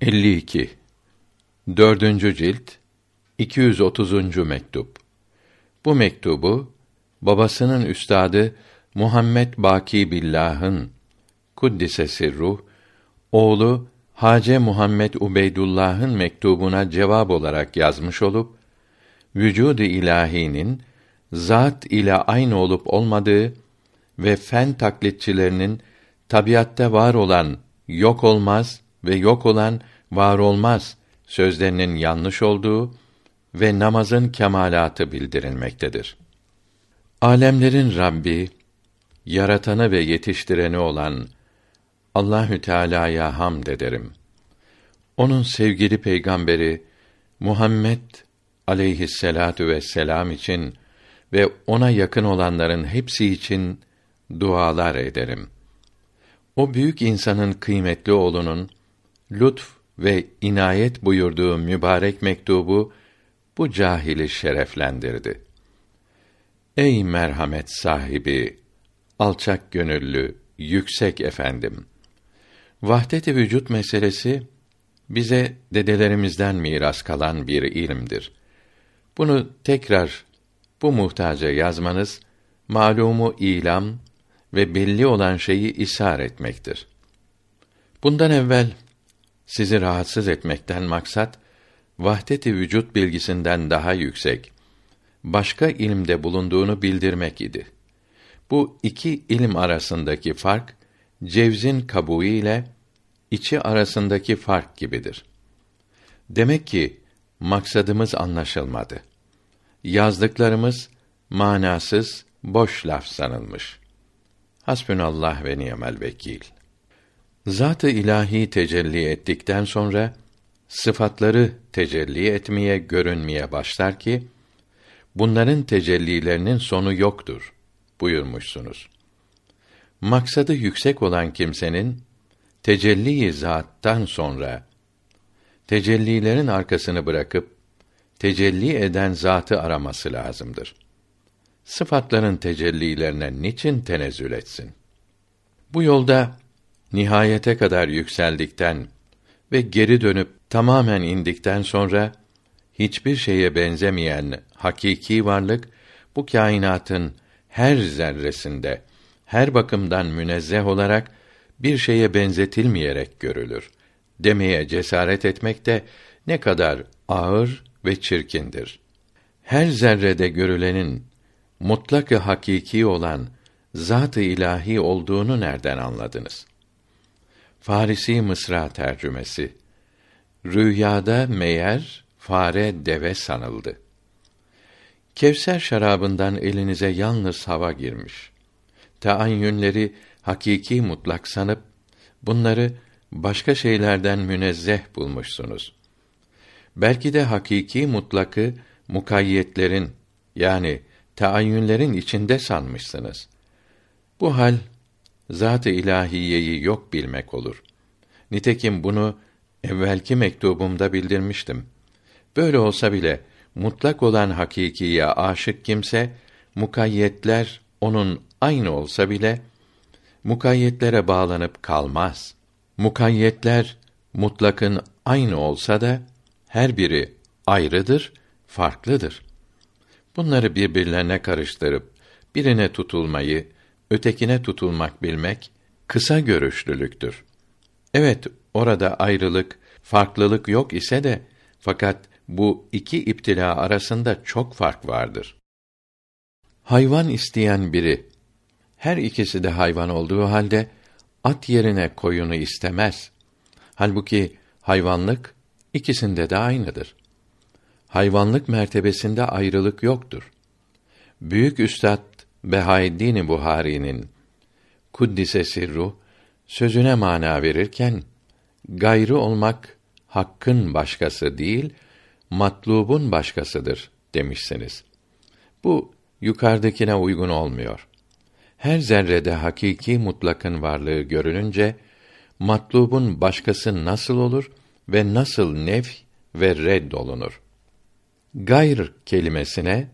52 Dördüncü cilt 230. mektup. Bu mektubu babasının üstadı Muhammed Baki Billah'ın kuddise sirruh oğlu Hace Muhammed Ubeydullah'ın mektubuna cevap olarak yazmış olup vücud-u ilahinin zat ile aynı olup olmadığı ve fen taklitçilerinin tabiatta var olan yok olmaz ve yok olan var olmaz sözlerinin yanlış olduğu ve namazın kemalatı bildirilmektedir. Alemlerin Rabbi, yaratanı ve yetiştireni olan Allahü Teala'ya hamd ederim. Onun sevgili peygamberi Muhammed aleyhisselatu vesselam için ve ona yakın olanların hepsi için dualar ederim. O büyük insanın kıymetli oğlunun lütf ve inayet buyurduğu mübarek mektubu bu cahili şereflendirdi. Ey merhamet sahibi, alçak gönüllü, yüksek efendim. Vahdet-i vücut meselesi bize dedelerimizden miras kalan bir ilimdir. Bunu tekrar bu muhtaca yazmanız malumu ilam ve belli olan şeyi ishar etmektir. Bundan evvel sizi rahatsız etmekten maksat vahdet-i vücut bilgisinden daha yüksek başka ilimde bulunduğunu bildirmek idi. Bu iki ilim arasındaki fark cevzin kabuğu ile içi arasındaki fark gibidir. Demek ki maksadımız anlaşılmadı. Yazdıklarımız manasız, boş laf sanılmış. Hasbünallah ve ni'mel vekil. Zat-ı ilahi tecelli ettikten sonra sıfatları tecelli etmeye, görünmeye başlar ki bunların tecellilerinin sonu yoktur buyurmuşsunuz. Maksadı yüksek olan kimsenin tecelli zattan sonra tecellilerin arkasını bırakıp tecelli eden zatı araması lazımdır. Sıfatların tecellilerine niçin tenezzül etsin? Bu yolda nihayete kadar yükseldikten ve geri dönüp tamamen indikten sonra hiçbir şeye benzemeyen hakiki varlık bu kainatın her zerresinde her bakımdan münezzeh olarak bir şeye benzetilmeyerek görülür demeye cesaret etmek de ne kadar ağır ve çirkindir. Her zerrede görülenin mutlak hakiki olan zat-ı ilahi olduğunu nereden anladınız? Farisi Mısra tercümesi. Rüyada meğer fare deve sanıldı. Kevser şarabından elinize yalnız hava girmiş. Taayyünleri hakiki mutlak sanıp bunları başka şeylerden münezzeh bulmuşsunuz. Belki de hakiki mutlakı mukayyetlerin yani taayyünlerin içinde sanmışsınız. Bu hal zat-ı ilahiyeyi yok bilmek olur. Nitekim bunu evvelki mektubumda bildirmiştim. Böyle olsa bile mutlak olan hakikiye aşık kimse mukayyetler onun aynı olsa bile mukayyetlere bağlanıp kalmaz. Mukayyetler mutlakın aynı olsa da her biri ayrıdır, farklıdır. Bunları birbirlerine karıştırıp birine tutulmayı, ötekine tutulmak bilmek kısa görüşlülüktür. Evet, orada ayrılık, farklılık yok ise de fakat bu iki iptila arasında çok fark vardır. Hayvan isteyen biri her ikisi de hayvan olduğu halde at yerine koyunu istemez. Halbuki hayvanlık ikisinde de aynıdır. Hayvanlık mertebesinde ayrılık yoktur. Büyük üstad Behaeddin Buhari'nin Kuddise sirru sözüne mana verirken gayrı olmak hakkın başkası değil, matlubun başkasıdır demişsiniz. Bu yukarıdakine uygun olmuyor. Her zerrede hakiki mutlakın varlığı görününce matlubun başkası nasıl olur ve nasıl nef ve red olunur? Gayr kelimesine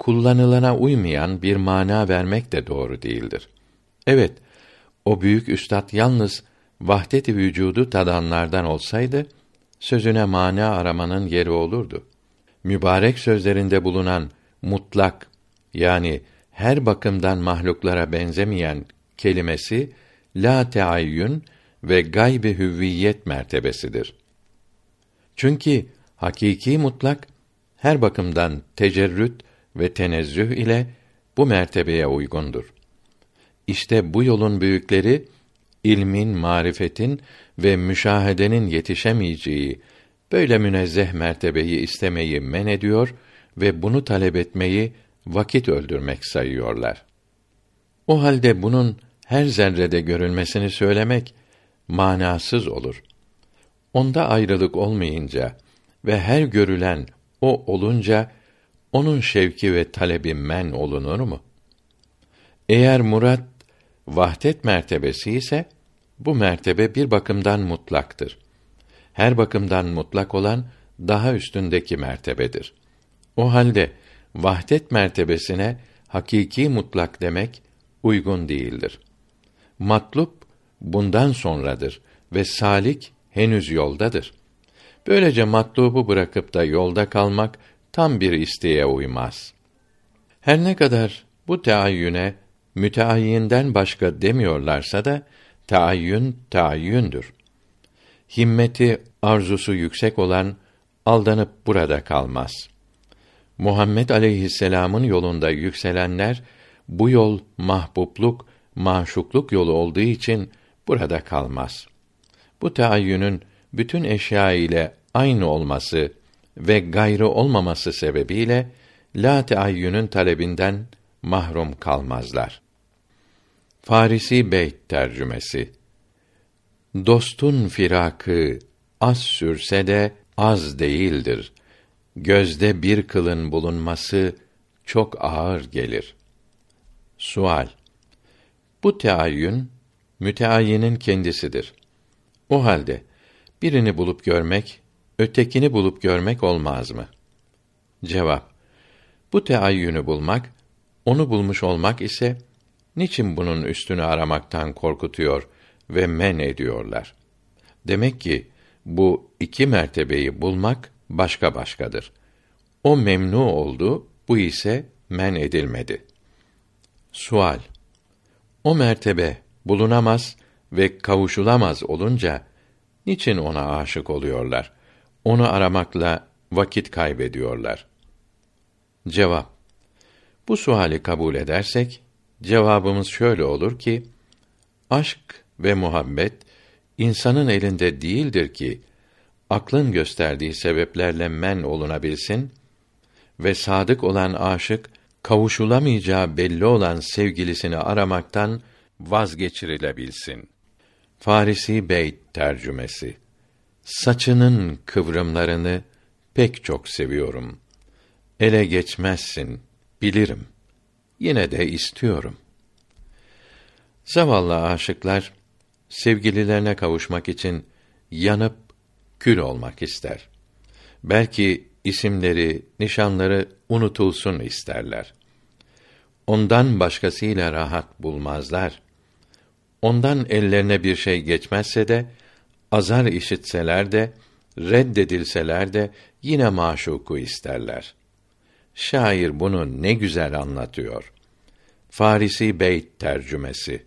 kullanılana uymayan bir mana vermek de doğru değildir. Evet, o büyük üstad yalnız vahdet-i vücudu tadanlardan olsaydı sözüne mana aramanın yeri olurdu. Mübarek sözlerinde bulunan mutlak yani her bakımdan mahluklara benzemeyen kelimesi la teayyün ve gayb-i hüviyet mertebesidir. Çünkü hakiki mutlak her bakımdan tecerrüt ve tenezzüh ile bu mertebeye uygundur. İşte bu yolun büyükleri ilmin, marifetin ve müşahedenin yetişemeyeceği böyle münezzeh mertebeyi istemeyi men ediyor ve bunu talep etmeyi vakit öldürmek sayıyorlar. O halde bunun her zerrede görülmesini söylemek manasız olur. Onda ayrılık olmayınca ve her görülen o olunca onun şevki ve talebi men olunur mu? Eğer murat vahdet mertebesi ise bu mertebe bir bakımdan mutlaktır. Her bakımdan mutlak olan daha üstündeki mertebedir. O halde vahdet mertebesine hakiki mutlak demek uygun değildir. Matlup bundan sonradır ve salik henüz yoldadır. Böylece matlubu bırakıp da yolda kalmak tam bir isteğe uymaz. Her ne kadar bu teayyüne müteayyinden başka demiyorlarsa da taayyün taayyündür. Himmeti, arzusu yüksek olan aldanıp burada kalmaz. Muhammed aleyhisselam'ın yolunda yükselenler bu yol mahbubluk, maşukluk yolu olduğu için burada kalmaz. Bu taayyünün bütün eşya ile aynı olması ve gayrı olmaması sebebiyle la teayyünün talebinden mahrum kalmazlar. Farisi Beyt tercümesi Dostun firakı az sürse de az değildir. Gözde bir kılın bulunması çok ağır gelir. Sual Bu teayyün müteayyinin kendisidir. O halde birini bulup görmek, ötekini bulup görmek olmaz mı? Cevap Bu teayyünü bulmak, onu bulmuş olmak ise niçin bunun üstünü aramaktan korkutuyor ve men ediyorlar? Demek ki bu iki mertebeyi bulmak başka başkadır. O memnu oldu, bu ise men edilmedi. Sual O mertebe bulunamaz ve kavuşulamaz olunca niçin ona aşık oluyorlar? Onu aramakla vakit kaybediyorlar. Cevap Bu suali kabul edersek cevabımız şöyle olur ki aşk ve muhabbet insanın elinde değildir ki aklın gösterdiği sebeplerle men olunabilsin ve sadık olan aşık kavuşulamayacağı belli olan sevgilisini aramaktan vazgeçirilebilsin. Farisi Beyt tercümesi Saçının kıvrımlarını pek çok seviyorum. Ele geçmezsin, bilirim. Yine de istiyorum. Zavallı aşıklar sevgililerine kavuşmak için yanıp kül olmak ister. Belki isimleri, nişanları unutulsun isterler. Ondan başkasıyla rahat bulmazlar. Ondan ellerine bir şey geçmezse de azar işitseler de reddedilseler de yine maşuku isterler. Şair bunu ne güzel anlatıyor. Farisi Beyt tercümesi.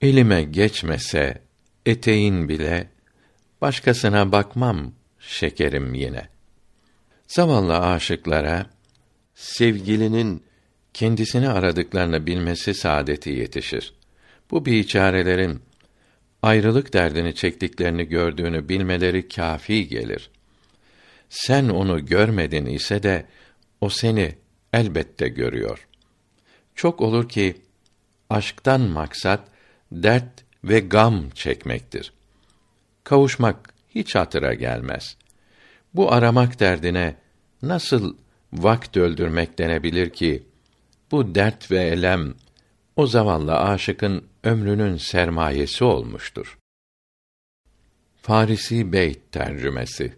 Elime geçmese eteğin bile başkasına bakmam şekerim yine. Zavallı aşıklara sevgilinin kendisini aradıklarını bilmesi saadeti yetişir. Bu biçarelerin ayrılık derdini çektiklerini gördüğünü bilmeleri kafi gelir. Sen onu görmedin ise de o seni elbette görüyor. Çok olur ki aşktan maksat dert ve gam çekmektir. Kavuşmak hiç hatıra gelmez. Bu aramak derdine nasıl vakt öldürmek denebilir ki bu dert ve elem o zavallı aşıkın ömrünün sermayesi olmuştur. Farisi Beyt tercümesi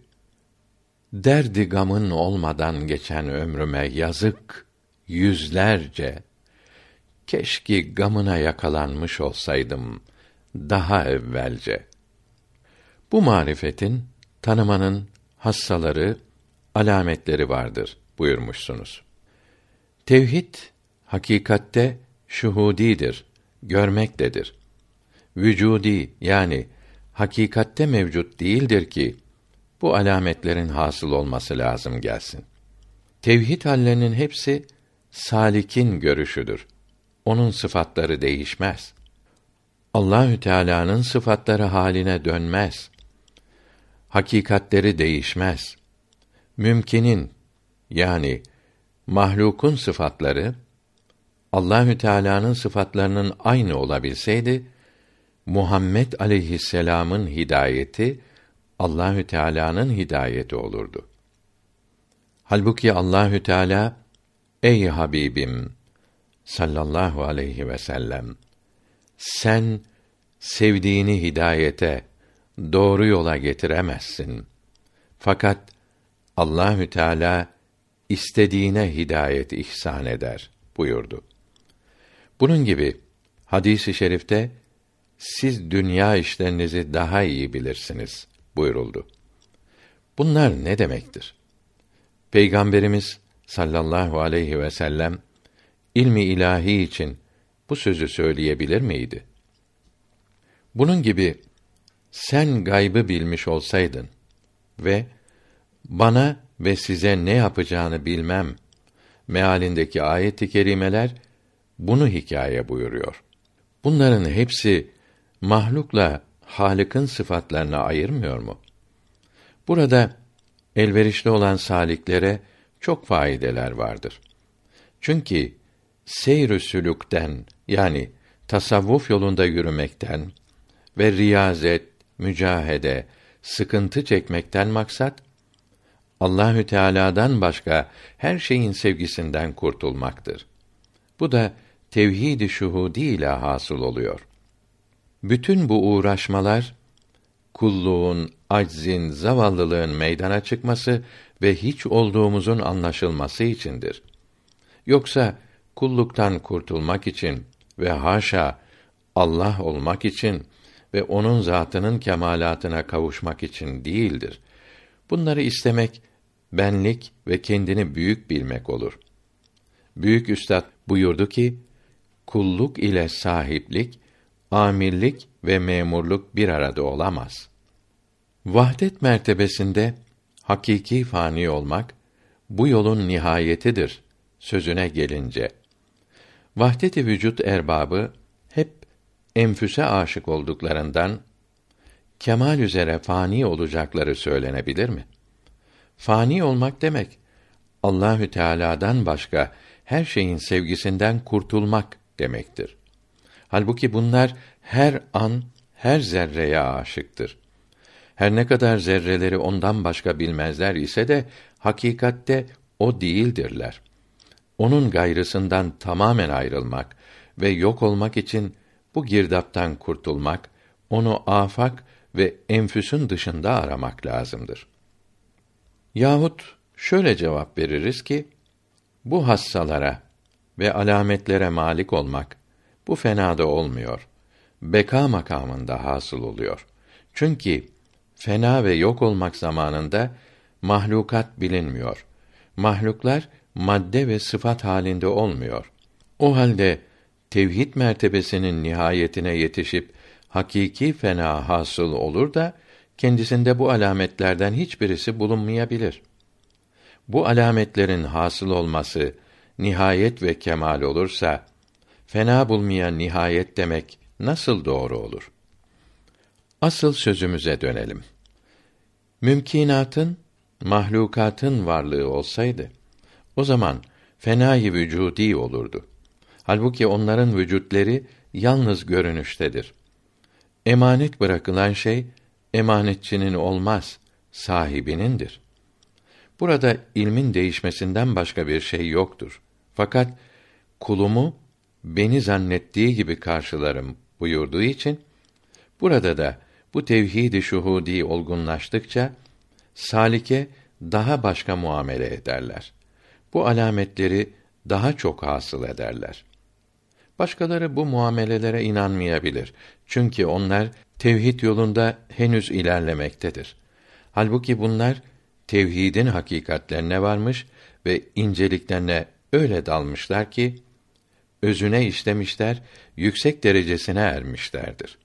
Derdi gamın olmadan geçen ömrüme yazık yüzlerce keşke gamına yakalanmış olsaydım daha evvelce. Bu marifetin tanımanın hassaları, alametleri vardır buyurmuşsunuz. Tevhid hakikatte şuhudidir, görmektedir. Vücudi yani hakikatte mevcut değildir ki bu alametlerin hasıl olması lazım gelsin. Tevhid hallerinin hepsi salikin görüşüdür. Onun sıfatları değişmez. Allahü Teala'nın sıfatları haline dönmez. Hakikatleri değişmez. Mümkinin yani mahlukun sıfatları Allahü Teala'nın sıfatlarının aynı olabilseydi Muhammed aleyhisselam'ın hidayeti Allahü Teala'nın hidayeti olurdu. Halbuki Allahü Teala ey Habibim sallallahu aleyhi ve sellem sen sevdiğini hidayete doğru yola getiremezsin. Fakat Allahü Teala istediğine hidayet ihsan eder buyurdu. Bunun gibi hadisi i şerifte siz dünya işlerinizi daha iyi bilirsiniz buyuruldu. Bunlar ne demektir? Peygamberimiz sallallahu aleyhi ve sellem ilmi ilahi için bu sözü söyleyebilir miydi? Bunun gibi sen gaybı bilmiş olsaydın ve bana ve size ne yapacağını bilmem mealindeki ayet-i kerimeler bunu hikaye buyuruyor. Bunların hepsi mahlukla Halık'ın sıfatlarını ayırmıyor mu? Burada elverişli olan saliklere çok faydeler vardır. Çünkü seyr-ü sülükten yani tasavvuf yolunda yürümekten ve riyazet, mücahede, sıkıntı çekmekten maksat Allahü Teala'dan başka her şeyin sevgisinden kurtulmaktır. Bu da tevhid-i şuhudi ile hasıl oluyor. Bütün bu uğraşmalar kulluğun, aczin, zavallılığın meydana çıkması ve hiç olduğumuzun anlaşılması içindir. Yoksa kulluktan kurtulmak için ve haşa Allah olmak için ve onun zatının kemalatına kavuşmak için değildir. Bunları istemek benlik ve kendini büyük bilmek olur. Büyük üstad buyurdu ki, kulluk ile sahiplik, amirlik ve memurluk bir arada olamaz. Vahdet mertebesinde hakiki fani olmak bu yolun nihayetidir sözüne gelince vahdet-i vücut erbabı hep enfüse aşık olduklarından kemal üzere fani olacakları söylenebilir mi? Fani olmak demek Allahü Teala'dan başka her şeyin sevgisinden kurtulmak demektir. Halbuki bunlar her an her zerreye aşıktır. Her ne kadar zerreleri ondan başka bilmezler ise de hakikatte o değildirler. Onun gayrısından tamamen ayrılmak ve yok olmak için bu girdaptan kurtulmak, onu afak ve enfüsün dışında aramak lazımdır. Yahut şöyle cevap veririz ki, bu hassalara ve alametlere malik olmak, bu fenada olmuyor. Beka makamında hasıl oluyor. Çünkü fena ve yok olmak zamanında mahlukat bilinmiyor. Mahluklar madde ve sıfat halinde olmuyor. O halde tevhid mertebesinin nihayetine yetişip hakiki fena hasıl olur da kendisinde bu alametlerden hiçbirisi bulunmayabilir. Bu alametlerin hasıl olması nihayet ve kemal olursa fena bulmayan nihayet demek nasıl doğru olur? Asıl sözümüze dönelim. Mümkinatın, mahlukatın varlığı olsaydı, o zaman fenayı vücudi olurdu. Halbuki onların vücutleri yalnız görünüştedir. Emanet bırakılan şey emanetçinin olmaz, sahibinindir. Burada ilmin değişmesinden başka bir şey yoktur. Fakat kulumu beni zannettiği gibi karşılarım buyurduğu için burada da bu tevhid-i şuhudi olgunlaştıkça salike daha başka muamele ederler. Bu alametleri daha çok hasıl ederler. Başkaları bu muamelelere inanmayabilir. Çünkü onlar tevhid yolunda henüz ilerlemektedir. Halbuki bunlar tevhidin hakikatlerine varmış ve inceliklerine öyle dalmışlar ki özüne işlemişler, yüksek derecesine ermişlerdir.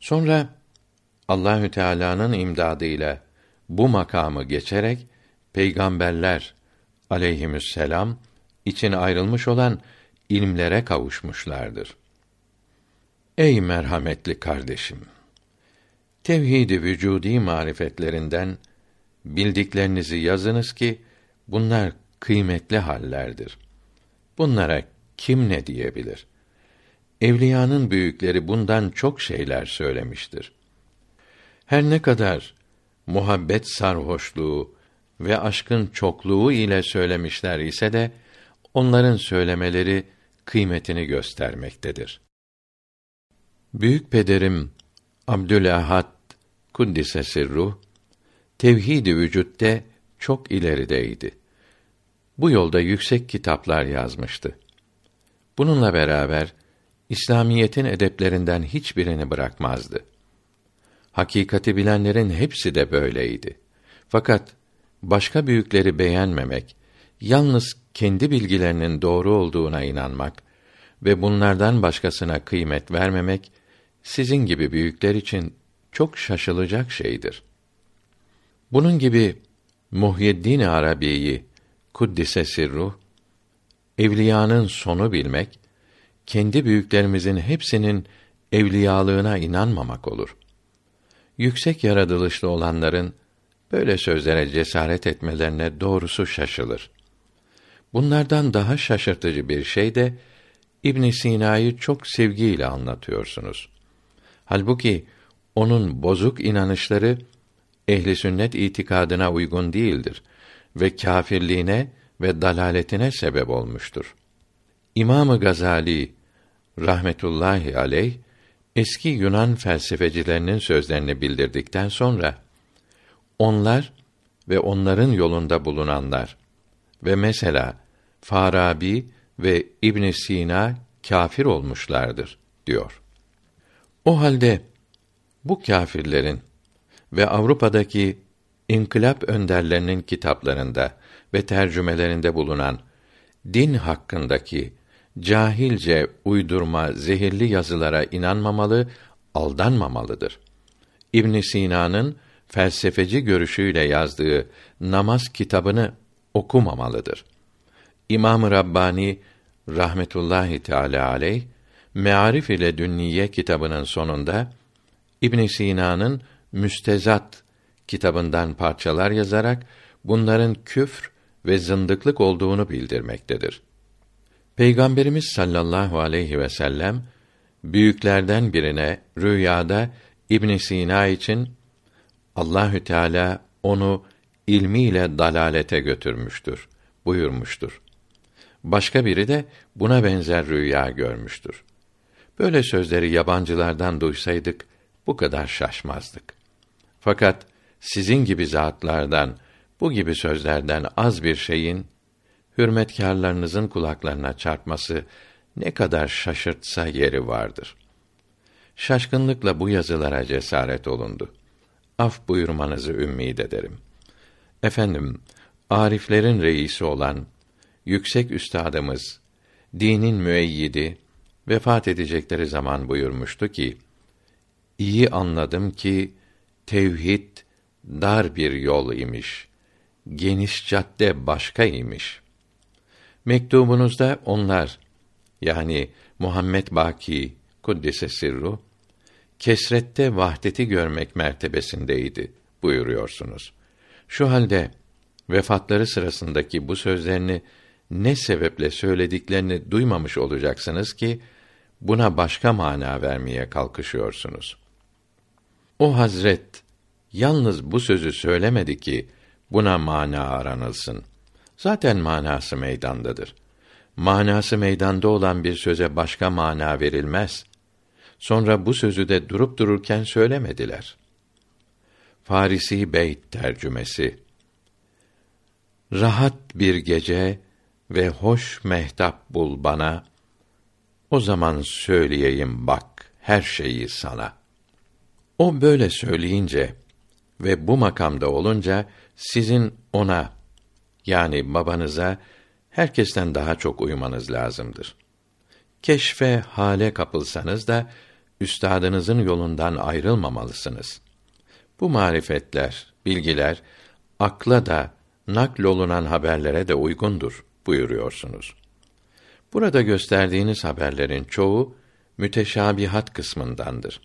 Sonra Allahü Teala'nın imdadıyla bu makamı geçerek peygamberler aleyhisselam için ayrılmış olan ilmlere kavuşmuşlardır. Ey merhametli kardeşim! Tevhid-i vücudi marifetlerinden bildiklerinizi yazınız ki bunlar kıymetli hallerdir. Bunlara kim ne diyebilir? Evliyanın büyükleri bundan çok şeyler söylemiştir. Her ne kadar muhabbet sarhoşluğu ve aşkın çokluğu ile söylemişler ise de onların söylemeleri kıymetini göstermektedir. Büyük pederim Abdülahad kuddise sirruh tevhid-i vücutta çok ilerideydi. Bu yolda yüksek kitaplar yazmıştı. Bununla beraber İslamiyetin edeplerinden hiçbirini bırakmazdı. Hakikati bilenlerin hepsi de böyleydi. Fakat başka büyükleri beğenmemek, yalnız kendi bilgilerinin doğru olduğuna inanmak ve bunlardan başkasına kıymet vermemek sizin gibi büyükler için çok şaşılacak şeydir. Bunun gibi Muhyiddin Arabi'yi kuddise sirruh evliyanın sonu bilmek kendi büyüklerimizin hepsinin evliyalığına inanmamak olur. Yüksek yaratılışlı olanların böyle sözlere cesaret etmelerine doğrusu şaşılır. Bunlardan daha şaşırtıcı bir şey de İbn Sina'yı çok sevgiyle anlatıyorsunuz. Halbuki onun bozuk inanışları ehli sünnet itikadına uygun değildir ve kâfirliğine ve dalaletine sebep olmuştur. İmamı Gazali rahmetullahi aleyh eski Yunan felsefecilerinin sözlerini bildirdikten sonra onlar ve onların yolunda bulunanlar ve mesela Farabi ve İbn Sina kâfir olmuşlardır diyor. O halde bu kâfirlerin ve Avrupa'daki inkılap önderlerinin kitaplarında ve tercümelerinde bulunan din hakkındaki cahilce uydurma zehirli yazılara inanmamalı, aldanmamalıdır. İbn Sina'nın felsefeci görüşüyle yazdığı namaz kitabını okumamalıdır. İmam-ı Rabbani rahmetullahi teala aleyh Mearif ile Dünniye kitabının sonunda İbn Sina'nın Müstezat kitabından parçalar yazarak bunların küfr ve zındıklık olduğunu bildirmektedir. Peygamberimiz sallallahu aleyhi ve sellem büyüklerden birine rüyada İbn Sina için Allahü Teala onu ilmiyle dalalete götürmüştür buyurmuştur. Başka biri de buna benzer rüya görmüştür. Böyle sözleri yabancılardan duysaydık bu kadar şaşmazdık. Fakat sizin gibi zatlardan bu gibi sözlerden az bir şeyin hürmetkarlarınızın kulaklarına çarpması ne kadar şaşırtsa yeri vardır. Şaşkınlıkla bu yazılara cesaret olundu. Af buyurmanızı ümmid ederim. Efendim, ariflerin reisi olan yüksek üstadımız, dinin müeyyidi, vefat edecekleri zaman buyurmuştu ki, iyi anladım ki, tevhid dar bir yol imiş, geniş cadde başka imiş. Mektubunuzda onlar, yani Muhammed Baki, Kuddise Sirru, kesrette vahdeti görmek mertebesindeydi buyuruyorsunuz. Şu halde vefatları sırasındaki bu sözlerini ne sebeple söylediklerini duymamış olacaksınız ki buna başka mana vermeye kalkışıyorsunuz. O Hazret yalnız bu sözü söylemedi ki buna mana aranılsın. Zaten manası meydandadır. Manası meydanda olan bir söze başka mana verilmez. Sonra bu sözü de durup dururken söylemediler. Farisi Beyt tercümesi Rahat bir gece ve hoş mehtap bul bana, O zaman söyleyeyim bak her şeyi sana. O böyle söyleyince ve bu makamda olunca sizin ona yani babanıza herkesten daha çok uymanız lazımdır. Keşfe hale kapılsanız da üstadınızın yolundan ayrılmamalısınız. Bu marifetler, bilgiler akla da naklolunan haberlere de uygundur buyuruyorsunuz. Burada gösterdiğiniz haberlerin çoğu müteşabihat kısmındandır.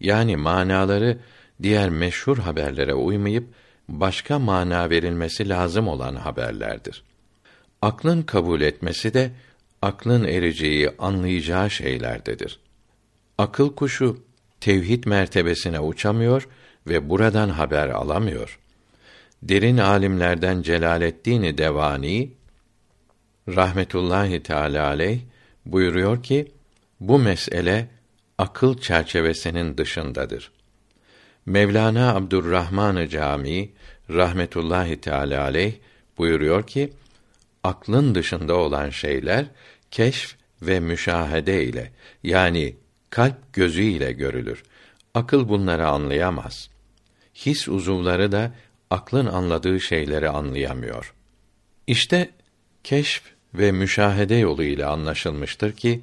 Yani manaları diğer meşhur haberlere uymayıp başka mana verilmesi lazım olan haberlerdir. Aklın kabul etmesi de aklın ereceği, anlayacağı şeylerdedir. Akıl kuşu tevhid mertebesine uçamıyor ve buradan haber alamıyor. Derin alimlerden Celaleddin Devani rahmetullahi teala aleyh buyuruyor ki bu mesele akıl çerçevesinin dışındadır. Mevlana Abdurrahman Camii rahmetullahi teala aleyh buyuruyor ki aklın dışında olan şeyler keşf ve müşahede ile yani kalp gözü ile görülür. Akıl bunları anlayamaz. His uzuvları da aklın anladığı şeyleri anlayamıyor. İşte keşf ve müşahede yoluyla anlaşılmıştır ki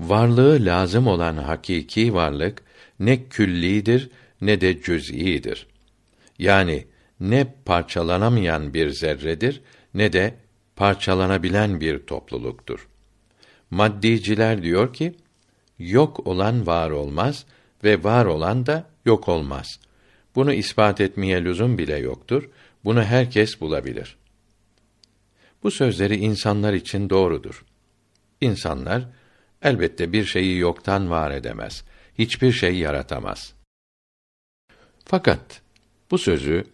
varlığı lazım olan hakiki varlık ne küllidir ne de cüz'idir. Yani ne parçalanamayan bir zerredir ne de parçalanabilen bir topluluktur. Maddiciler diyor ki yok olan var olmaz ve var olan da yok olmaz. Bunu ispat etmeye lüzum bile yoktur. Bunu herkes bulabilir. Bu sözleri insanlar için doğrudur. İnsanlar elbette bir şeyi yoktan var edemez. Hiçbir şey yaratamaz. Fakat bu sözü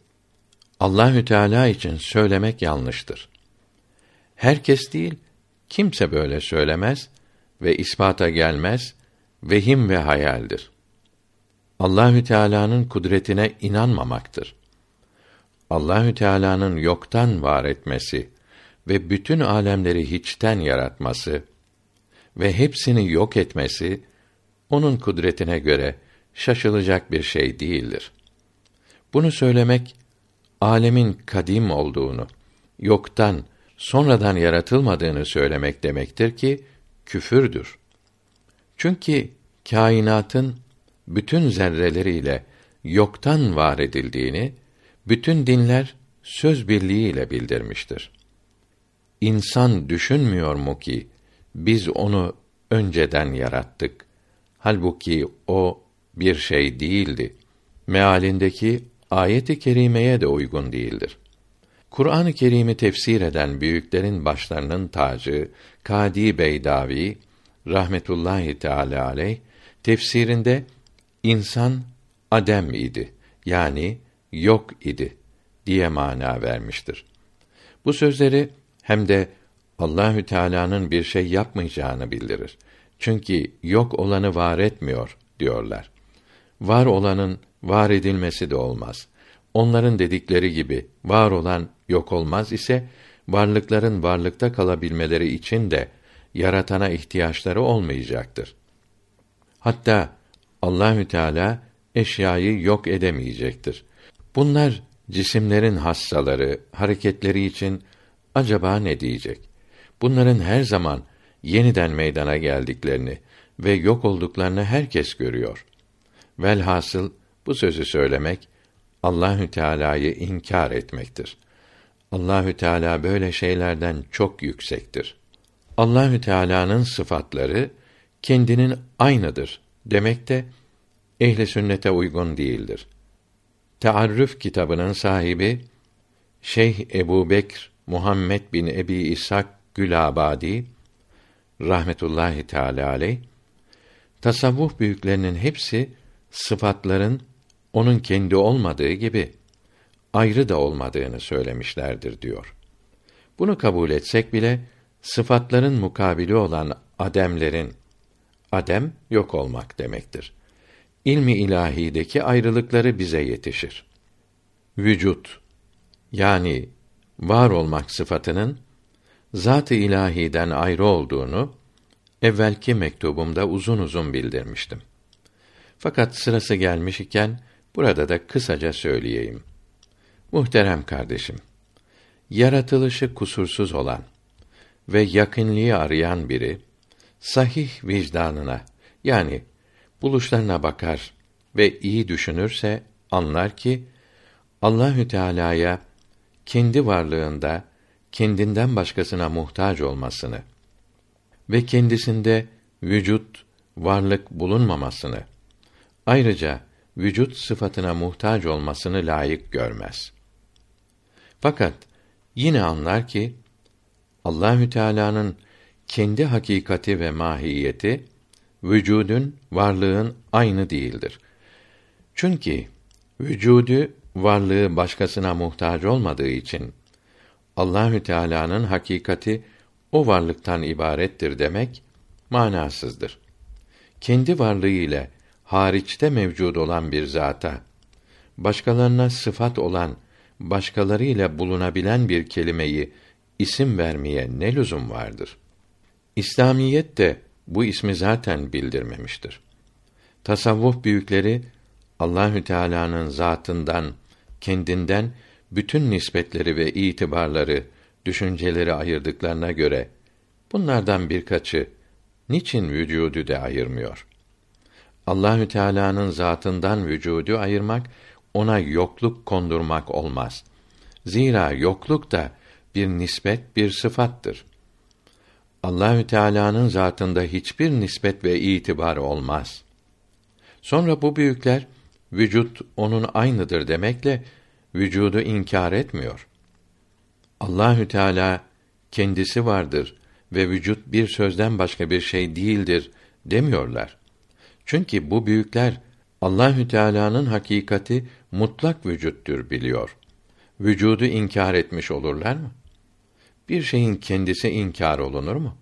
Allahü Teala için söylemek yanlıştır. Herkes değil, kimse böyle söylemez ve ispata gelmez, vehim ve hayaldir. Allahü Teala'nın kudretine inanmamaktır. Allahü Teala'nın yoktan var etmesi ve bütün alemleri hiçten yaratması ve hepsini yok etmesi onun kudretine göre şaşılacak bir şey değildir. Bunu söylemek alemin kadim olduğunu, yoktan sonradan yaratılmadığını söylemek demektir ki küfürdür. Çünkü kainatın bütün zerreleriyle yoktan var edildiğini bütün dinler söz birliğiyle bildirmiştir. İnsan düşünmüyor mu ki biz onu önceden yarattık. Halbuki o bir şey değildi. Mealindeki ayet-i kerimeye de uygun değildir. Kur'an-ı Kerim'i tefsir eden büyüklerin başlarının tacı Kadi Beydavi rahmetullahi teala aleyh tefsirinde insan adem idi. Yani yok idi diye mana vermiştir. Bu sözleri hem de Allahü Teala'nın bir şey yapmayacağını bildirir. Çünkü yok olanı var etmiyor diyorlar. Var olanın var edilmesi de olmaz. Onların dedikleri gibi var olan yok olmaz ise varlıkların varlıkta kalabilmeleri için de yaratana ihtiyaçları olmayacaktır. Hatta Allahü Teala eşyayı yok edemeyecektir. Bunlar cisimlerin hassaları, hareketleri için acaba ne diyecek? Bunların her zaman yeniden meydana geldiklerini ve yok olduklarını herkes görüyor. Velhasıl bu sözü söylemek Allahü Teala'yı inkar etmektir. Allahü Teala böyle şeylerden çok yüksektir. Allahü Teala'nın sıfatları kendinin aynıdır demek de ehli sünnete uygun değildir. Tearrüf kitabının sahibi Şeyh Ebu Bekr Muhammed bin Ebi İshak Gülabadi rahmetullahi teala aleyh tasavvuf büyüklerinin hepsi sıfatların onun kendi olmadığı gibi ayrı da olmadığını söylemişlerdir diyor. Bunu kabul etsek bile sıfatların mukabili olan ademlerin adem yok olmak demektir. İlmi ilahideki ayrılıkları bize yetişir. Vücut yani var olmak sıfatının zat-ı ilahiden ayrı olduğunu evvelki mektubumda uzun uzun bildirmiştim. Fakat sırası gelmiş iken burada da kısaca söyleyeyim. Muhterem kardeşim, yaratılışı kusursuz olan ve yakınlığı arayan biri sahih vicdanına yani buluşlarına bakar ve iyi düşünürse anlar ki Allahü Teala'ya kendi varlığında kendinden başkasına muhtaç olmasını ve kendisinde vücut, varlık bulunmamasını, ayrıca vücut sıfatına muhtaç olmasını layık görmez. Fakat yine anlar ki Allahü Teala'nın kendi hakikati ve mahiyeti vücudun, varlığın aynı değildir. Çünkü vücudu, varlığı başkasına muhtaç olmadığı için Allahü Teala'nın hakikati o varlıktan ibarettir demek manasızdır. Kendi varlığı ile hariçte mevcud olan bir zata başkalarına sıfat olan başkaları ile bulunabilen bir kelimeyi isim vermeye ne lüzum vardır? İslamiyet de bu ismi zaten bildirmemiştir. Tasavvuf büyükleri Allahü Teala'nın zatından, kendinden bütün nispetleri ve itibarları, düşünceleri ayırdıklarına göre bunlardan birkaçı niçin vücudu da ayırmıyor? Allahü Teala'nın zatından vücudu ayırmak ona yokluk kondurmak olmaz. Zira yokluk da bir nispet, bir sıfattır. Allahü Teala'nın zatında hiçbir nispet ve itibar olmaz. Sonra bu büyükler vücut onun aynıdır demekle vücudu inkar etmiyor. Allahü Teala kendisi vardır ve vücut bir sözden başka bir şey değildir demiyorlar. Çünkü bu büyükler Allahü Teala'nın hakikati mutlak vücuttur biliyor. Vücudu inkar etmiş olurlar mı? Bir şeyin kendisi inkar olunur mu?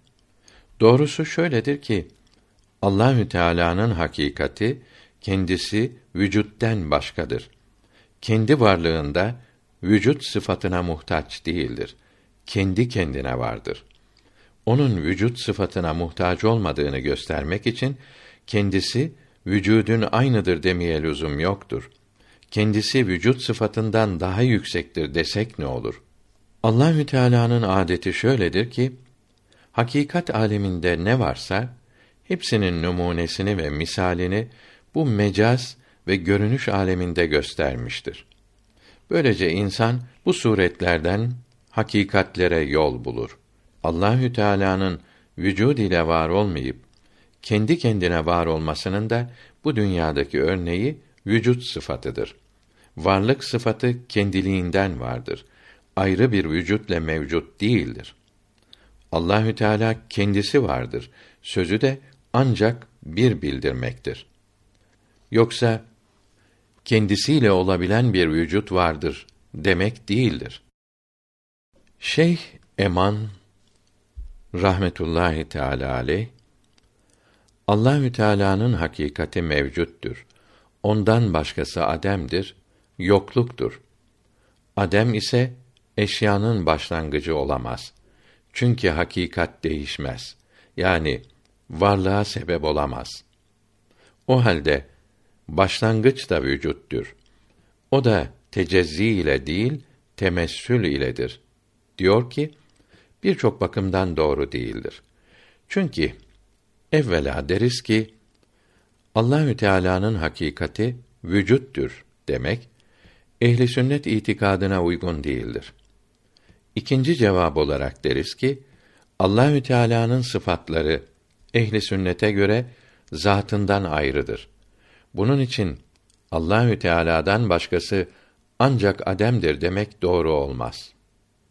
Doğrusu şöyledir ki Allahü Teala'nın hakikati kendisi vücutten başkadır. Kendi varlığında vücut sıfatına muhtaç değildir. Kendi kendine vardır. Onun vücut sıfatına muhtaç olmadığını göstermek için kendisi vücudun aynıdır demeye lüzum yoktur. Kendisi vücut sıfatından daha yüksektir desek ne olur? Allahü Teala'nın adeti şöyledir ki hakikat aleminde ne varsa hepsinin numunesini ve misalini bu mecaz ve görünüş aleminde göstermiştir. Böylece insan bu suretlerden hakikatlere yol bulur. Allahü Teala'nın vücud ile var olmayıp kendi kendine var olmasının da bu dünyadaki örneği vücut sıfatıdır. Varlık sıfatı kendiliğinden vardır. Ayrı bir vücutla mevcut değildir. Allahü Teala kendisi vardır. Sözü de ancak bir bildirmektir. Yoksa kendisiyle olabilen bir vücut vardır demek değildir. Şeyh Eman rahmetullahi teala aleyh Allahü Teala'nın hakikati mevcuttur. Ondan başkası ademdir, yokluktur. Adem ise eşyanın başlangıcı olamaz. Çünkü hakikat değişmez. Yani varlığa sebep olamaz. O halde başlangıç da vücuttur. O da tecezzi ile değil, temessül iledir. Diyor ki, birçok bakımdan doğru değildir. Çünkü evvela deriz ki Allahü Teala'nın hakikati vücuttur demek ehli sünnet itikadına uygun değildir. İkinci cevap olarak deriz ki Allahü Teala'nın sıfatları ehli sünnete göre zatından ayrıdır. Bunun için Allahü Teala'dan başkası ancak ademdir demek doğru olmaz.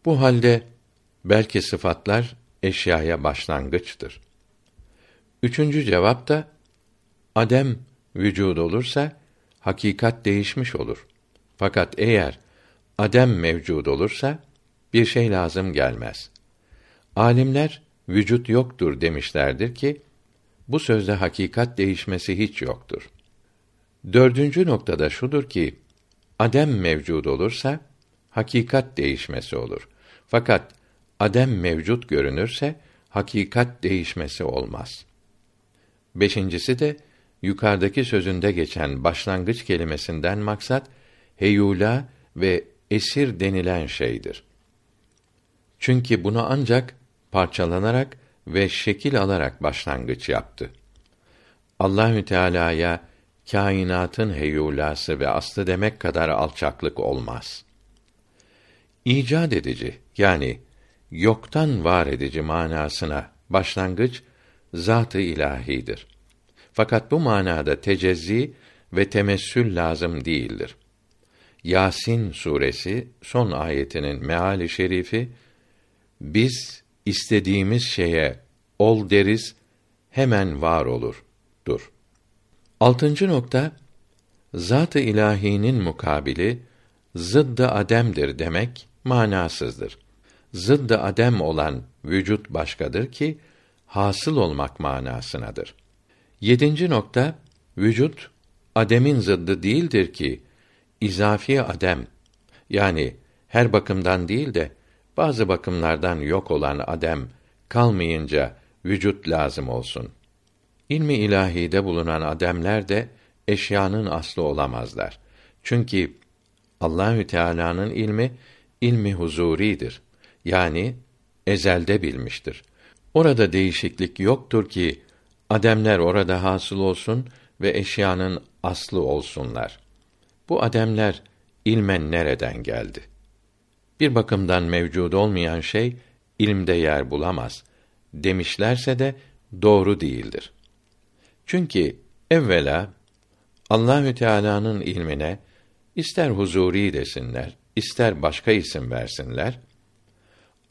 Bu halde belki sıfatlar eşyaya başlangıçtır. Üçüncü cevap da adem vücud olursa hakikat değişmiş olur. Fakat eğer adem mevcud olursa bir şey lazım gelmez. Alimler vücut yoktur demişlerdir ki bu sözde hakikat değişmesi hiç yoktur. Dördüncü noktada şudur ki adem mevcud olursa hakikat değişmesi olur. Fakat adem mevcut görünürse hakikat değişmesi olmaz. Beşincisi de yukarıdaki sözünde geçen başlangıç kelimesinden maksat heyula ve esir denilen şeydir. Çünkü bunu ancak parçalanarak ve şekil alarak başlangıç yaptı. Allahü Teala'ya kainatın heyulası ve aslı demek kadar alçaklık olmaz. İcat edici yani yoktan var edici manasına başlangıç zat-ı ilahidir. Fakat bu manada tecezzi ve temessül lazım değildir. Yasin suresi son ayetinin meali şerifi biz istediğimiz şeye ol deriz hemen var olur dur. Altıncı nokta zat-ı ilahinin mukabili zıddı ademdir demek manasızdır. Zıddı adem olan vücut başkadır ki hasıl olmak manasınadır. Yedinci nokta vücut ademin zıddı değildir ki izafi adem yani her bakımdan değil de bazı bakımlardan yok olan adem kalmayınca vücut lazım olsun. İlmi ilahide bulunan ademler de eşyanın aslı olamazlar. Çünkü Allahü Teala'nın ilmi ilmi huzuridir. Yani ezelde bilmiştir. Orada değişiklik yoktur ki ademler orada hasıl olsun ve eşyanın aslı olsunlar. Bu ademler ilmen nereden geldi? Bir bakımdan mevcud olmayan şey ilmde yer bulamaz demişlerse de doğru değildir. Çünkü evvela Allahü Teala'nın ilmine ister huzuri desinler, ister başka isim versinler,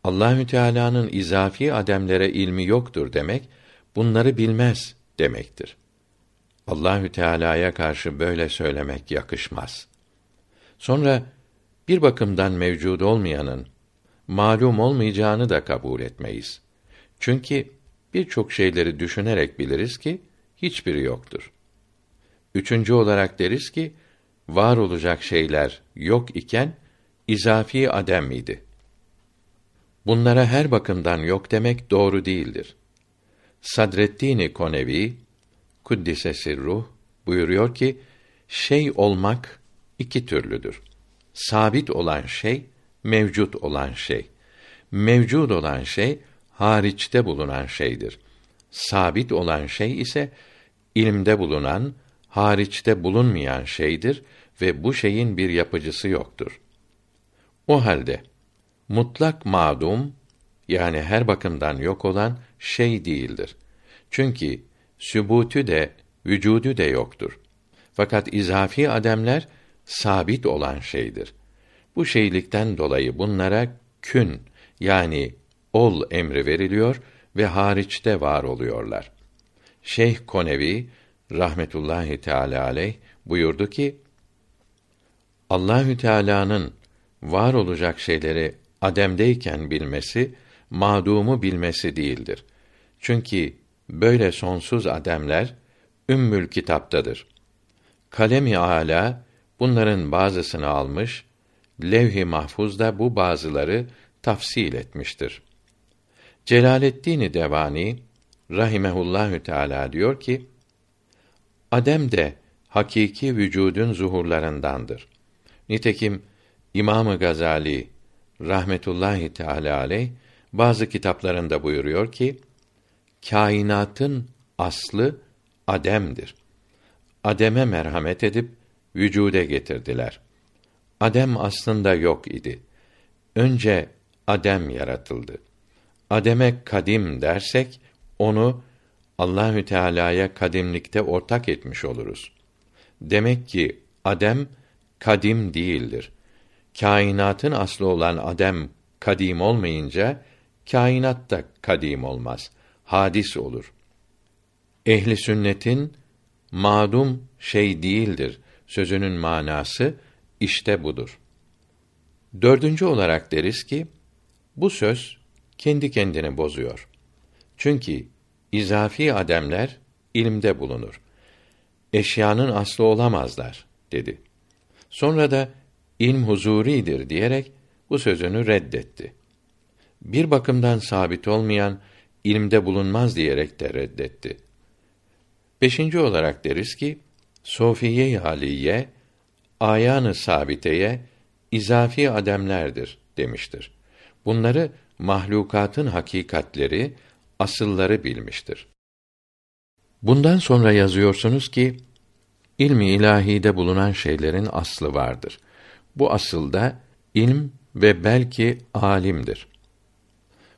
Allahü Teala'nın izafi ademlere ilmi yoktur demek, bunları bilmez demektir. Allahü Teala'ya karşı böyle söylemek yakışmaz. Sonra bir bakımdan mevcud olmayanın malum olmayacağını da kabul etmeyiz. Çünkü birçok şeyleri düşünerek biliriz ki hiçbiri yoktur. Üçüncü olarak deriz ki var olacak şeyler yok iken izafi adem idi. Bunlara her bakımdan yok demek doğru değildir. Sadreddin Konevi Kuddise Sirruh buyuruyor ki şey olmak iki türlüdür. Sabit olan şey, mevcut olan şey. Mevcud olan şey hariçte bulunan şeydir. Sabit olan şey ise ilimde bulunan, hariçte bulunmayan şeydir ve bu şeyin bir yapıcısı yoktur. O halde mutlak madum yani her bakımdan yok olan şey değildir. Çünkü sübutü de vücudu de yoktur. Fakat izafi ademler sabit olan şeydir. Bu şeylikten dolayı bunlara kün yani ol emri veriliyor ve hariçte var oluyorlar. Şeyh Konevi rahmetullahi teala aleyh buyurdu ki Allahü Teala'nın var olacak şeyleri ademdeyken bilmesi, madumu bilmesi değildir. Çünkü böyle sonsuz ademler ümmül kitaptadır. Kalemi ala bunların bazısını almış, levh-i mahfuzda bu bazıları tafsil etmiştir. Celaleddin Devani rahimehullahü teala diyor ki: Adem de hakiki vücudun zuhurlarındandır. Nitekim İmamı Gazali rahmetullahi teala aleyh bazı kitaplarında buyuruyor ki kainatın aslı ademdir. Ademe merhamet edip vücude getirdiler. Adem aslında yok idi. Önce Adem yaratıldı. Adem'e kadim dersek onu Allahü Teala'ya kadimlikte ortak etmiş oluruz. Demek ki Adem kadim değildir. Kainatın aslı olan Adem kadim olmayınca kainat da kadim olmaz. Hadis olur. Ehli sünnetin madum şey değildir sözünün manası işte budur. Dördüncü olarak deriz ki bu söz kendi kendini bozuyor. Çünkü izafi ademler ilimde bulunur. Eşyanın aslı olamazlar dedi. Sonra da ilm huzuridir diyerek bu sözünü reddetti. Bir bakımdan sabit olmayan ilimde bulunmaz diyerek de reddetti. Beşinci olarak deriz ki, Sofiye-i Haliye, ayanı sabiteye izafi ademlerdir demiştir. Bunları mahlukatın hakikatleri, asılları bilmiştir. Bundan sonra yazıyorsunuz ki ilmi ilahide bulunan şeylerin aslı vardır. Bu asılda ilm ve belki alimdir.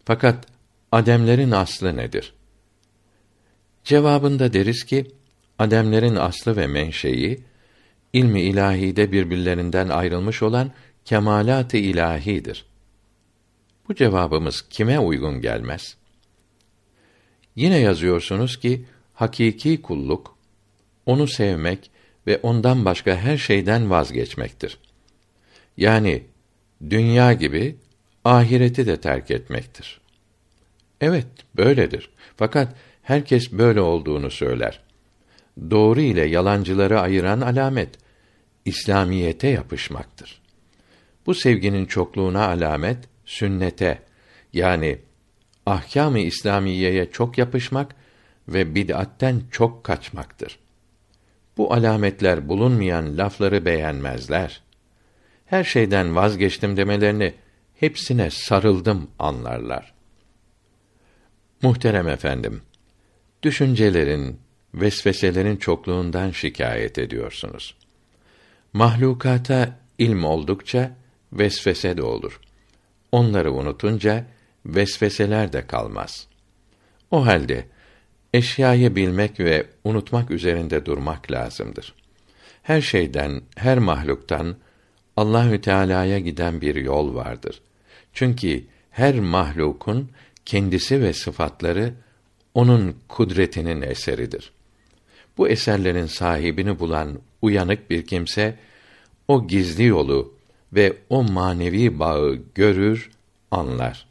Fakat ademlerin aslı nedir? Cevabında deriz ki ademlerin aslı ve menşei ilmi ilahide birbirlerinden ayrılmış olan kemalat-ı ilahidir. Bu cevabımız kime uygun gelmez? Yine yazıyorsunuz ki hakiki kulluk onu sevmek ve ondan başka her şeyden vazgeçmektir. Yani dünya gibi ahireti de terk etmektir. Evet, böyledir. Fakat herkes böyle olduğunu söyler. Doğru ile yalancıları ayıran alamet İslamiyete yapışmaktır. Bu sevginin çokluğuna alamet sünnete yani ahkâm-ı İslamiyeye çok yapışmak ve bid'atten çok kaçmaktır. Bu alametler bulunmayan lafları beğenmezler. Her şeyden vazgeçtim demelerini hepsine sarıldım anlarlar. Muhterem efendim, düşüncelerin, vesveselerin çokluğundan şikayet ediyorsunuz. Mahlukata ilm oldukça vesvese de olur. Onları unutunca vesveseler de kalmaz. O halde eşyayı bilmek ve unutmak üzerinde durmak lazımdır. Her şeyden, her mahluktan Allahü Teala'ya giden bir yol vardır. Çünkü her mahlukun kendisi ve sıfatları onun kudretinin eseridir. Bu eserlerin sahibini bulan uyanık bir kimse o gizli yolu ve o manevi bağı görür, anlar.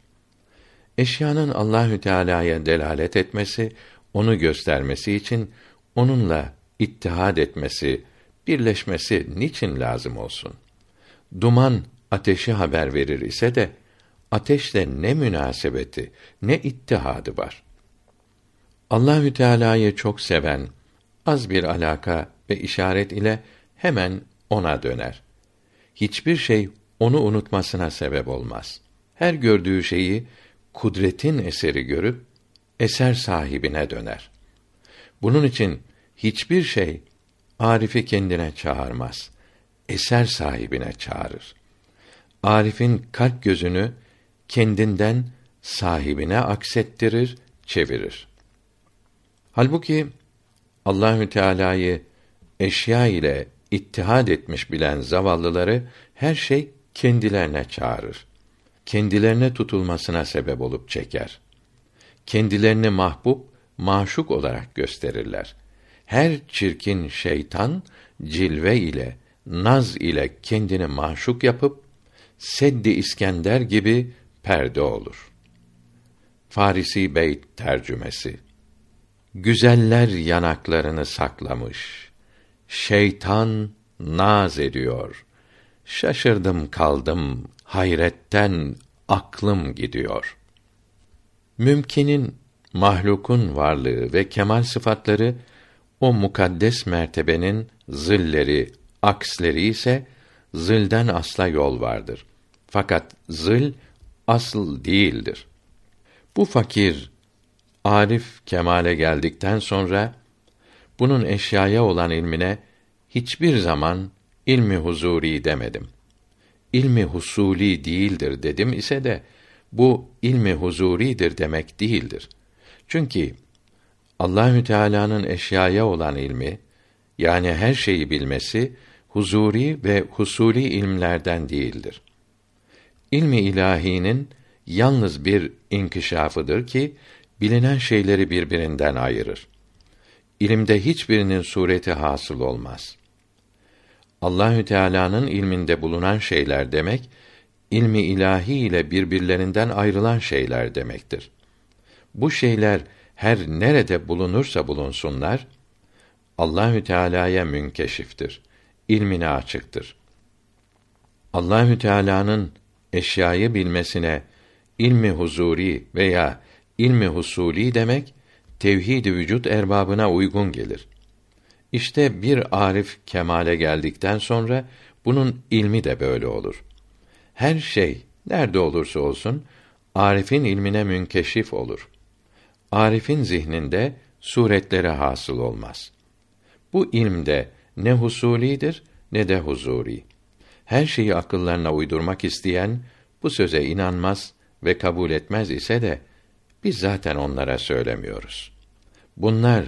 Eşyanın Allahü Teala'ya delalet etmesi, onu göstermesi için onunla ittihad etmesi, birleşmesi niçin lazım olsun? Duman ateşi haber verir ise de ateşle ne münasebeti, ne ittihadı var? Allahü Teala'yı çok seven az bir alaka ve işaret ile hemen ona döner. Hiçbir şey onu unutmasına sebep olmaz. Her gördüğü şeyi kudretin eseri görüp eser sahibine döner. Bunun için hiçbir şey Arif'i kendine çağırmaz. Eser sahibine çağırır. Arif'in kalp gözünü kendinden sahibine aksettirir, çevirir. Halbuki Allahü Teala'yı eşya ile ittihad etmiş bilen zavallıları her şey kendilerine çağırır. Kendilerine tutulmasına sebep olup çeker. Kendilerini mahbub, maşuk olarak gösterirler. Her çirkin şeytan cilve ile, naz ile kendini maşuk yapıp Seddi İskender gibi perde olur. Farisi Beyt tercümesi Güzeller yanaklarını saklamış. Şeytan naz ediyor. Şaşırdım kaldım, hayretten aklım gidiyor. Mümkinin, mahlukun varlığı ve kemal sıfatları o mukaddes mertebenin zilleri, aksleri ise zilden asla yol vardır. Fakat zil asıl değildir. Bu fakir arif kemale geldikten sonra bunun eşyaya olan ilmine hiçbir zaman ilmi huzuri demedim. İlmi husuli değildir dedim ise de bu ilmi huzuridir demek değildir. Çünkü Allahü Teala'nın eşyaya olan ilmi yani her şeyi bilmesi huzuri ve husuli ilmlerden değildir. İlmi ilahinin yalnız bir inkişafıdır ki bilinen şeyleri birbirinden ayırır. İlimde hiçbirinin sureti hasıl olmaz. Allahü Teala'nın ilminde bulunan şeyler demek, ilmi ilahi ile birbirlerinden ayrılan şeyler demektir. Bu şeyler her nerede bulunursa bulunsunlar, Allahü Teala'ya münkeşiftir. İlmine açıktır. Allahü Teala'nın eşyayı bilmesine ilmi huzuri veya ilmi husuli demek tevhid-i vücut erbabına uygun gelir. İşte bir arif kemale geldikten sonra bunun ilmi de böyle olur. Her şey nerede olursa olsun arifin ilmine münkeşif olur. Arifin zihninde suretlere hasıl olmaz. Bu ilmde ne husulidir ne de huzuri. Her şeyi akıllarına uydurmak isteyen bu söze inanmaz ve kabul etmez ise de biz zaten onlara söylemiyoruz. Bunlar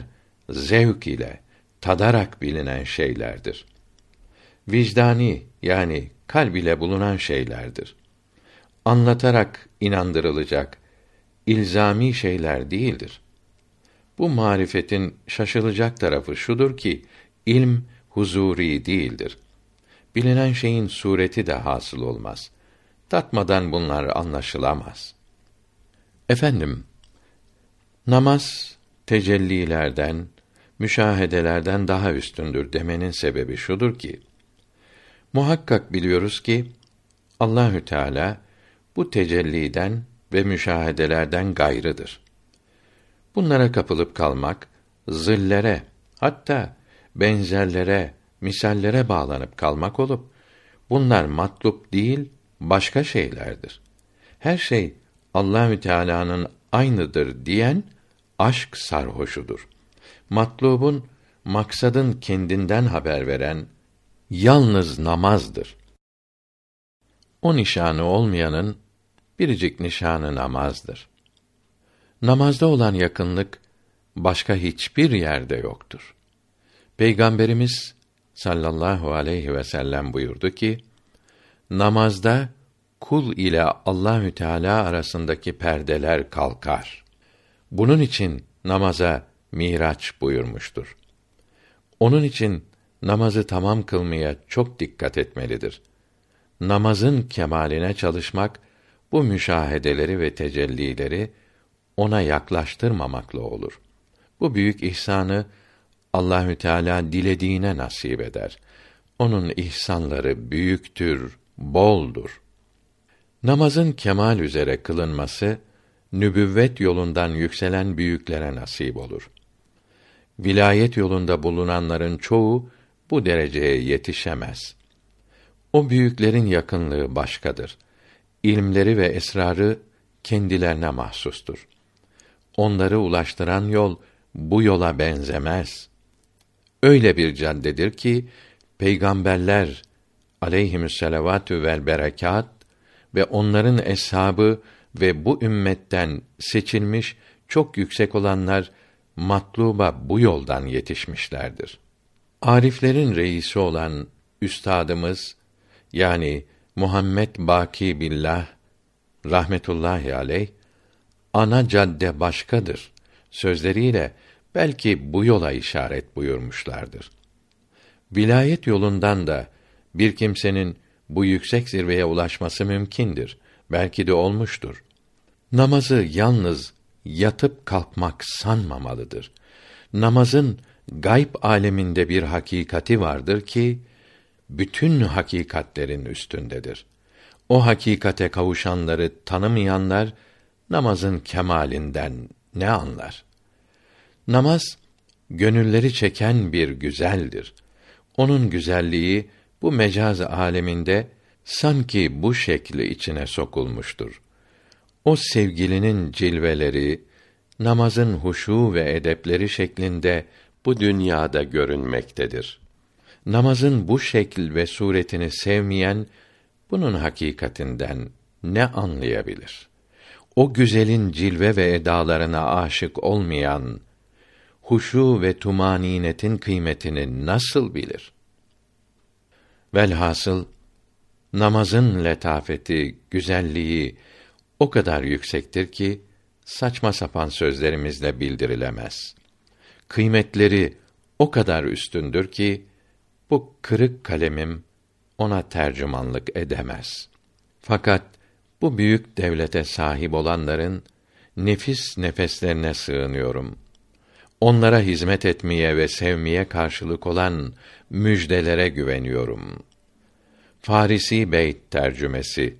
zevk ile tadarak bilinen şeylerdir. Vicdani yani kalb ile bulunan şeylerdir. Anlatarak inandırılacak ilzami şeyler değildir. Bu marifetin şaşılacak tarafı şudur ki ilm huzuri değildir. Bilinen şeyin sureti de hasıl olmaz. Tatmadan bunlar anlaşılamaz. Efendim, namaz tecellilerden, müşahedelerden daha üstündür demenin sebebi şudur ki muhakkak biliyoruz ki Allahü Teala bu tecelliden ve müşahedelerden gayrıdır. Bunlara kapılıp kalmak zillere hatta benzerlere, misallere bağlanıp kalmak olup bunlar matlup değil, başka şeylerdir. Her şey Allahü Teala'nın aynıdır diyen aşk sarhoşudur. Matlubun maksadın kendinden haber veren yalnız namazdır. O nişanı olmayanın biricik nişanı namazdır. Namazda olan yakınlık başka hiçbir yerde yoktur. Peygamberimiz sallallahu aleyhi ve sellem buyurdu ki: Namazda kul ile Allahü Teala arasındaki perdeler kalkar. Bunun için namaza miraç buyurmuştur. Onun için namazı tamam kılmaya çok dikkat etmelidir. Namazın kemaline çalışmak bu müşahedeleri ve tecellileri ona yaklaştırmamakla olur. Bu büyük ihsanı Allahü Teala dilediğine nasip eder. Onun ihsanları büyüktür, boldur. Namazın kemal üzere kılınması nübüvvet yolundan yükselen büyüklere nasip olur. Vilayet yolunda bulunanların çoğu bu dereceye yetişemez. O büyüklerin yakınlığı başkadır. İlmleri ve esrarı kendilerine mahsustur. Onları ulaştıran yol bu yola benzemez. Öyle bir caddedir ki peygamberler aleyhimüsselavatü vel berekat ve onların eshabı ve bu ümmetten seçilmiş çok yüksek olanlar matluba bu yoldan yetişmişlerdir. Ariflerin reisi olan üstadımız yani Muhammed Baki Billah rahmetullahi aleyh ana cadde başkadır sözleriyle belki bu yola işaret buyurmuşlardır. Vilayet yolundan da bir kimsenin bu yüksek zirveye ulaşması mümkindir. Belki de olmuştur. Namazı yalnız yatıp kalkmak sanmamalıdır. Namazın gayb aleminde bir hakikati vardır ki bütün hakikatlerin üstündedir. O hakikate kavuşanları tanımayanlar namazın kemalinden ne anlar? Namaz gönülleri çeken bir güzeldir. Onun güzelliği bu mecaz aleminde sanki bu şekli içine sokulmuştur. O sevgilinin cilveleri, namazın huşu ve edepleri şeklinde bu dünyada görünmektedir. Namazın bu şekil ve suretini sevmeyen bunun hakikatinden ne anlayabilir? O güzelin cilve ve edalarına aşık olmayan huşu ve tumaninetin kıymetini nasıl bilir? Velhasıl namazın letafeti, güzelliği o kadar yüksektir ki saçma sapan sözlerimizle bildirilemez. Kıymetleri o kadar üstündür ki bu kırık kalemim ona tercümanlık edemez. Fakat bu büyük devlete sahip olanların nefis nefeslerine sığınıyorum. Onlara hizmet etmeye ve sevmeye karşılık olan müjdelere güveniyorum. Farisi Beyt tercümesi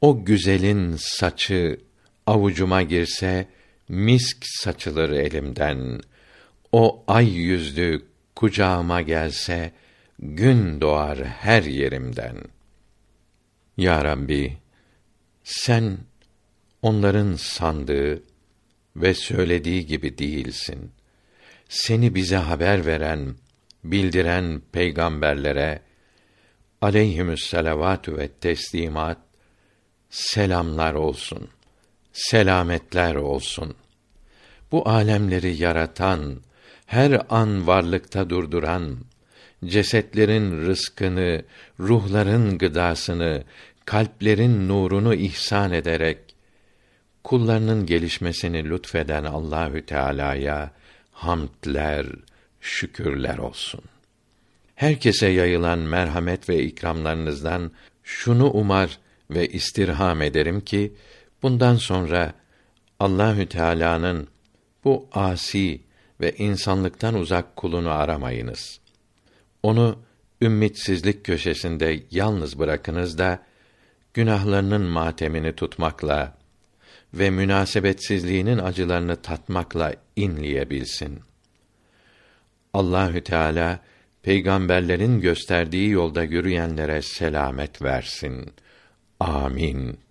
O güzelin saçı avucuma girse misk saçılır elimden. O ay yüzlü kucağıma gelse gün doğar her yerimden. Ya Rabbi, sen onların sandığı ve söylediği gibi değilsin. Seni bize haber veren, bildiren peygamberlere aleyhimüs selavatü ve teslimat selamlar olsun. Selametler olsun. Bu alemleri yaratan, her an varlıkta durduran, cesetlerin rızkını, ruhların gıdasını, kalplerin nurunu ihsan ederek kullarının gelişmesini lütfeden Allahü Teala'ya hamdler, şükürler olsun. Herkese yayılan merhamet ve ikramlarınızdan şunu umar ve istirham ederim ki bundan sonra Allahü Teala'nın bu asi ve insanlıktan uzak kulunu aramayınız. Onu ümmitsizlik köşesinde yalnız bırakınız da günahlarının matemini tutmakla ve münasebetsizliğinin acılarını tatmakla inleyebilsin. Allahü Teala peygamberlerin gösterdiği yolda yürüyenlere selamet versin. Amin.